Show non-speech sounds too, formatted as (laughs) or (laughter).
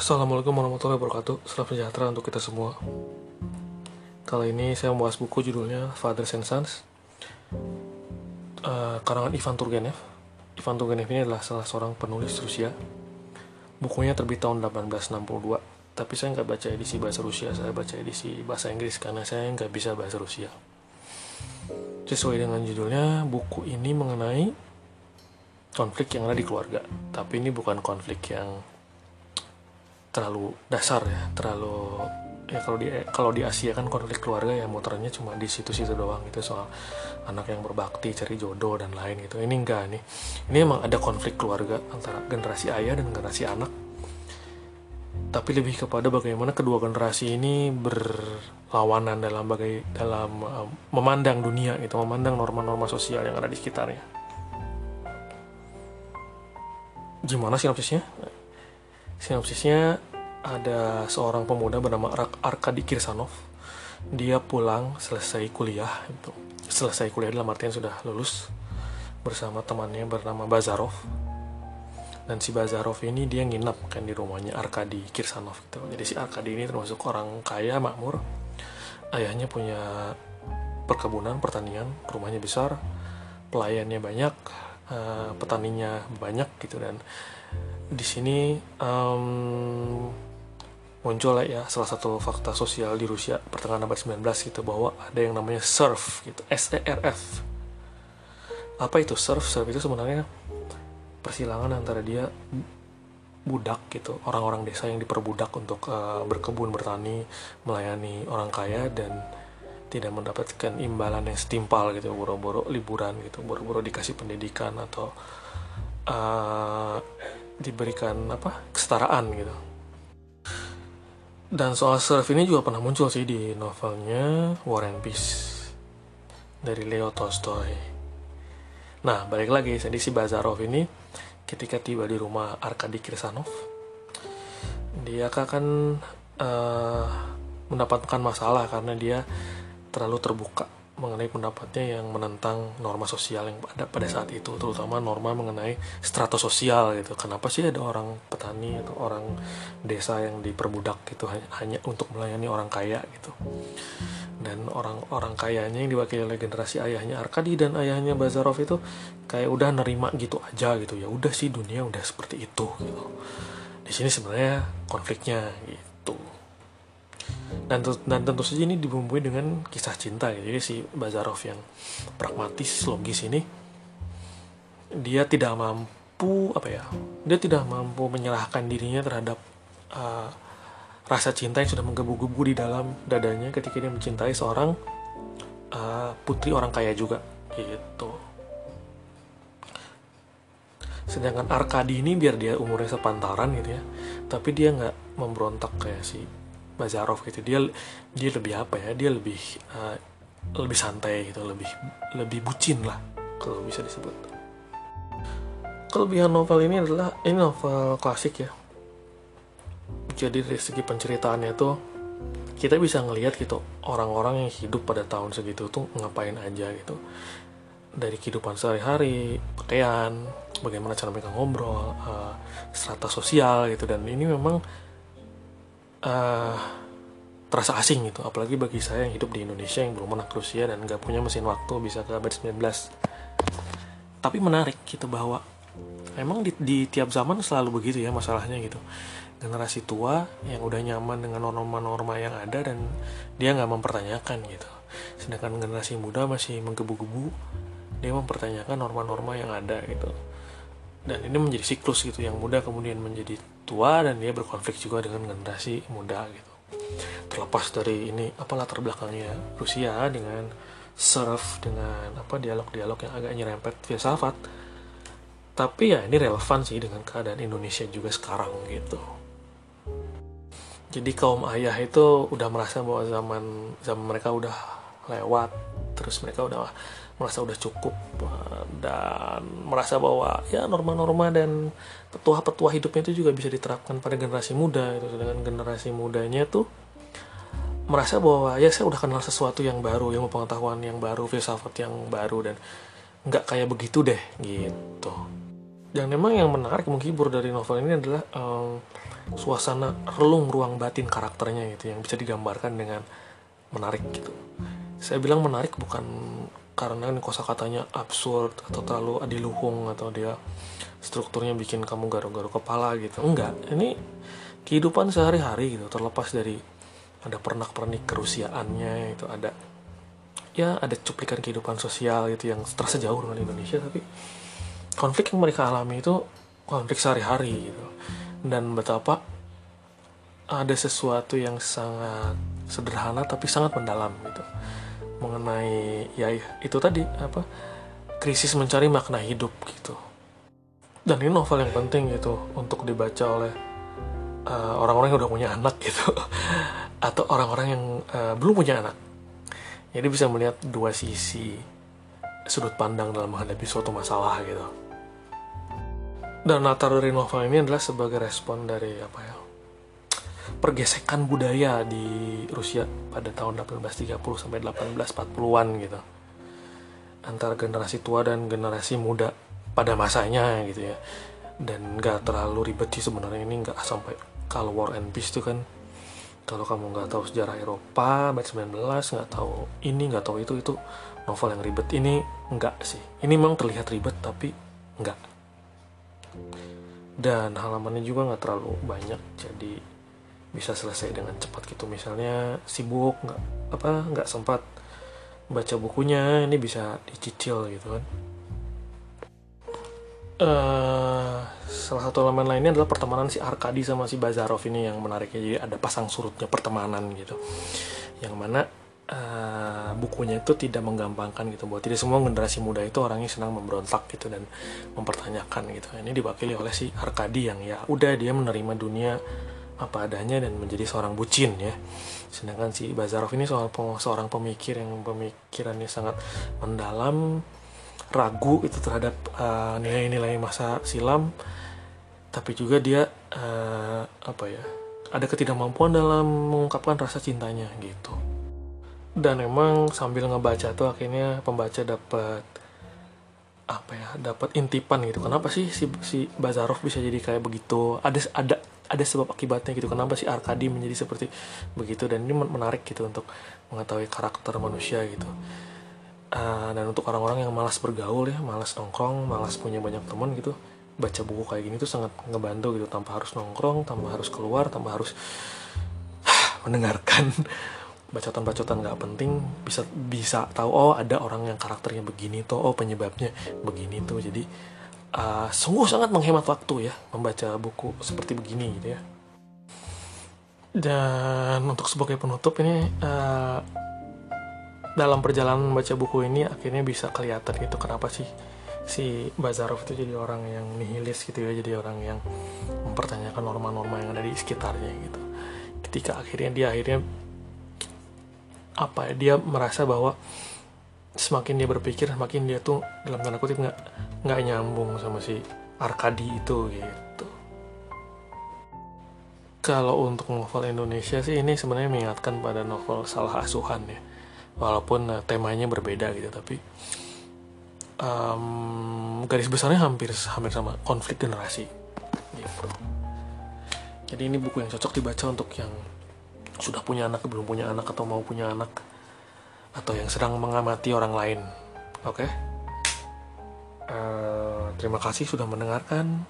Assalamualaikum warahmatullahi wabarakatuh. Salam sejahtera untuk kita semua. Kali ini saya membahas buku judulnya Father and Sons. Uh, Karangan Ivan Turgenev. Ivan Turgenev ini adalah salah seorang penulis Rusia. Bukunya terbit tahun 1862 Tapi saya nggak baca edisi bahasa Rusia Saya baca edisi bahasa Inggris Karena saya nggak bisa bahasa Rusia. Sesuai dengan judulnya Buku ini mengenai konflik yang ada di keluarga. Tapi ini bukan konflik yang terlalu dasar ya terlalu ya kalau di kalau di Asia kan konflik keluarga ya muternya cuma di situ-situ doang gitu soal anak yang berbakti cari jodoh dan lain gitu. Ini enggak nih ini emang ada konflik keluarga antara generasi ayah dan generasi anak. Tapi lebih kepada bagaimana kedua generasi ini berlawanan dalam bagai dalam uh, memandang dunia itu memandang norma-norma sosial yang ada di sekitarnya. Gimana sinopsisnya Sinopsisnya ada seorang pemuda bernama Arkady Kirsanov. Dia pulang selesai kuliah itu. Selesai kuliah dalam artian sudah lulus bersama temannya bernama Bazarov. Dan si Bazarov ini dia nginap kan di rumahnya Arkady Kirsanov gitu. Jadi si Arkady ini termasuk orang kaya makmur. Ayahnya punya perkebunan, pertanian, rumahnya besar, pelayannya banyak, uh, petaninya banyak gitu dan di sini um, muncul ya salah satu fakta sosial di Rusia pertengahan abad 19 gitu bahwa ada yang namanya serf gitu S E R F. Apa itu serf? Serf itu sebenarnya persilangan antara dia budak gitu orang-orang desa yang diperbudak untuk uh, berkebun bertani melayani orang kaya dan tidak mendapatkan imbalan yang setimpal gitu boro-boro liburan gitu boro-boro dikasih pendidikan atau uh, diberikan apa kesetaraan gitu. Dan soal serf ini juga pernah muncul sih di novelnya War and Peace dari Leo Tolstoy. Nah balik lagi jadi si Bazarov ini ketika tiba di rumah Arkady Kirsanov dia akan uh, mendapatkan masalah karena dia terlalu terbuka mengenai pendapatnya yang menentang norma sosial yang ada pada saat itu terutama norma mengenai strato sosial gitu. Kenapa sih ada orang petani atau orang desa yang diperbudak gitu hanya, hanya untuk melayani orang kaya gitu? Dan orang-orang kayanya yang diwakili oleh generasi ayahnya Arkadi dan ayahnya Bazarov itu kayak udah nerima gitu aja gitu. Ya udah sih dunia udah seperti itu gitu. Di sini sebenarnya konfliknya gitu dan, dan tentu saja ini dibumbui dengan kisah cinta ya. jadi si Bazarov yang pragmatis logis ini dia tidak mampu apa ya dia tidak mampu menyerahkan dirinya terhadap uh, rasa cinta yang sudah menggebu-gebu di dalam dadanya ketika dia mencintai seorang uh, putri orang kaya juga gitu sedangkan Arkadi ini biar dia umurnya sepantaran gitu ya tapi dia nggak memberontak kayak si Bazarov gitu. Dia dia lebih apa ya? Dia lebih uh, lebih santai gitu. Lebih lebih bucin lah kalau bisa disebut. Kelebihan novel ini adalah ini novel klasik ya. Jadi dari segi penceritaannya tuh kita bisa ngelihat gitu orang-orang yang hidup pada tahun segitu tuh ngapain aja gitu. Dari kehidupan sehari-hari pakaian bagaimana cara mereka ngobrol uh, strata sosial gitu. Dan ini memang uh, terasa asing gitu. Apalagi bagi saya yang hidup di Indonesia yang belum ke Rusia dan nggak punya mesin waktu bisa ke abad 19 tapi menarik gitu bahwa emang di, di tiap zaman selalu begitu ya masalahnya gitu. Generasi tua yang udah nyaman dengan norma-norma yang ada dan dia nggak mempertanyakan gitu. Sedangkan generasi muda masih menggebu-gebu dia mempertanyakan norma-norma yang ada gitu dan ini menjadi siklus gitu yang muda kemudian menjadi tua dan dia berkonflik juga dengan generasi muda gitu. Terlepas dari ini apa latar belakangnya Rusia dengan surf dengan apa dialog-dialog yang agak nyerempet filsafat tapi ya ini relevan sih dengan keadaan Indonesia juga sekarang gitu. Jadi kaum ayah itu udah merasa bahwa zaman zaman mereka udah lewat terus mereka udah merasa udah cukup eh, dan merasa bahwa ya norma-norma dan petua-petua hidupnya itu juga bisa diterapkan pada generasi muda itu dengan generasi mudanya tuh merasa bahwa ya saya udah kenal sesuatu yang baru yang pengetahuan yang baru filsafat yang baru dan nggak kayak begitu deh gitu. Dan memang yang menarik menghibur dari novel ini adalah um, suasana relung ruang batin karakternya gitu yang bisa digambarkan dengan menarik gitu. Saya bilang menarik bukan karena ini kosakatanya absurd atau terlalu adiluhung atau dia strukturnya bikin kamu garuk-garuk kepala gitu. Enggak ini kehidupan sehari-hari gitu terlepas dari ada pernak-pernik kerusiaannya itu ada ya ada cuplikan kehidupan sosial gitu yang terasa jauh dengan Indonesia tapi konflik yang mereka alami itu konflik sehari-hari gitu. Dan betapa ada sesuatu yang sangat sederhana tapi sangat mendalam gitu mengenai ya itu tadi apa krisis mencari makna hidup gitu. Dan ini novel yang penting gitu untuk dibaca oleh uh, orang-orang yang udah punya anak gitu. (laughs) Atau orang-orang yang uh, belum punya anak. Jadi bisa melihat dua sisi sudut pandang dalam menghadapi suatu masalah gitu. Dan latar dari novel ini adalah sebagai respon dari apa ya pergesekan budaya di Rusia pada tahun 1830 sampai 1840-an gitu. Antara generasi tua dan generasi muda pada masanya gitu ya. Dan nggak terlalu ribet sih sebenarnya ini nggak sampai kalau War and Peace itu kan. Kalau kamu nggak tahu sejarah Eropa abad 19 nggak tahu ini nggak tahu itu itu novel yang ribet. Ini nggak sih. Ini memang terlihat ribet tapi nggak. Dan halamannya juga nggak terlalu banyak jadi bisa selesai dengan cepat gitu. Misalnya sibuk nggak apa nggak sempat baca bukunya ini bisa dicicil gitu kan. Uh, salah satu elemen lainnya adalah pertemanan si Arkadi sama si Bazarov ini yang menarik jadi ada pasang surutnya pertemanan gitu. Yang mana uh, bukunya itu tidak menggampangkan gitu. Bahwa tidak semua generasi muda itu orangnya senang memberontak gitu dan mempertanyakan gitu. Ini diwakili oleh si Arkadi yang ya udah dia menerima dunia apa adanya dan menjadi seorang bucin ya. Sedangkan si Bazarov ini soal seorang pemikir yang pemikirannya sangat mendalam ragu itu terhadap uh, nilai-nilai masa silam tapi juga dia uh, apa ya ada ketidakmampuan dalam mengungkapkan rasa cintanya gitu. Dan emang sambil ngebaca tuh akhirnya pembaca dapat apa ya dapat intipan gitu. Kenapa sih si si Bazarov bisa jadi kayak begitu? Ada ada ada sebab akibatnya gitu. Kenapa sih Arkadi menjadi seperti begitu? Dan ini menarik gitu untuk mengetahui karakter manusia gitu. Uh, dan untuk orang-orang yang malas bergaul ya malas nongkrong malas punya banyak teman gitu baca buku kayak gini tuh sangat ngebantu gitu. Tanpa harus nongkrong tanpa harus keluar tanpa harus (sighs) mendengarkan. (laughs) Bacotan-bacotan nggak penting. Bisa bisa tahu oh ada orang yang karakternya begini tuh oh penyebabnya begini tuh. Jadi uh, sungguh sangat menghemat waktu ya membaca buku seperti begini gitu ya. Dan untuk sebagai penutup ini uh, dalam perjalanan membaca buku ini akhirnya bisa kelihatan gitu kenapa sih si Bazarov itu jadi orang yang nihilis gitu ya jadi orang yang mempertanyakan norma-norma yang ada di sekitarnya gitu. Ketika akhirnya dia akhirnya apa ya dia merasa bahwa semakin dia berpikir semakin dia tuh dalam tanda kutip nggak nggak nyambung sama si Arkadi itu gitu. Kalau untuk novel Indonesia sih ini sebenarnya mengingatkan pada novel salah asuhan ya. Walaupun uh, temanya berbeda gitu tapi um, garis besarnya hampir hampir sama konflik generasi gitu. Jadi ini buku yang cocok dibaca untuk yang sudah punya anak belum punya anak atau mau punya anak atau yang sedang mengamati orang lain. Oke, okay? uh, eh, terima kasih sudah mendengarkan.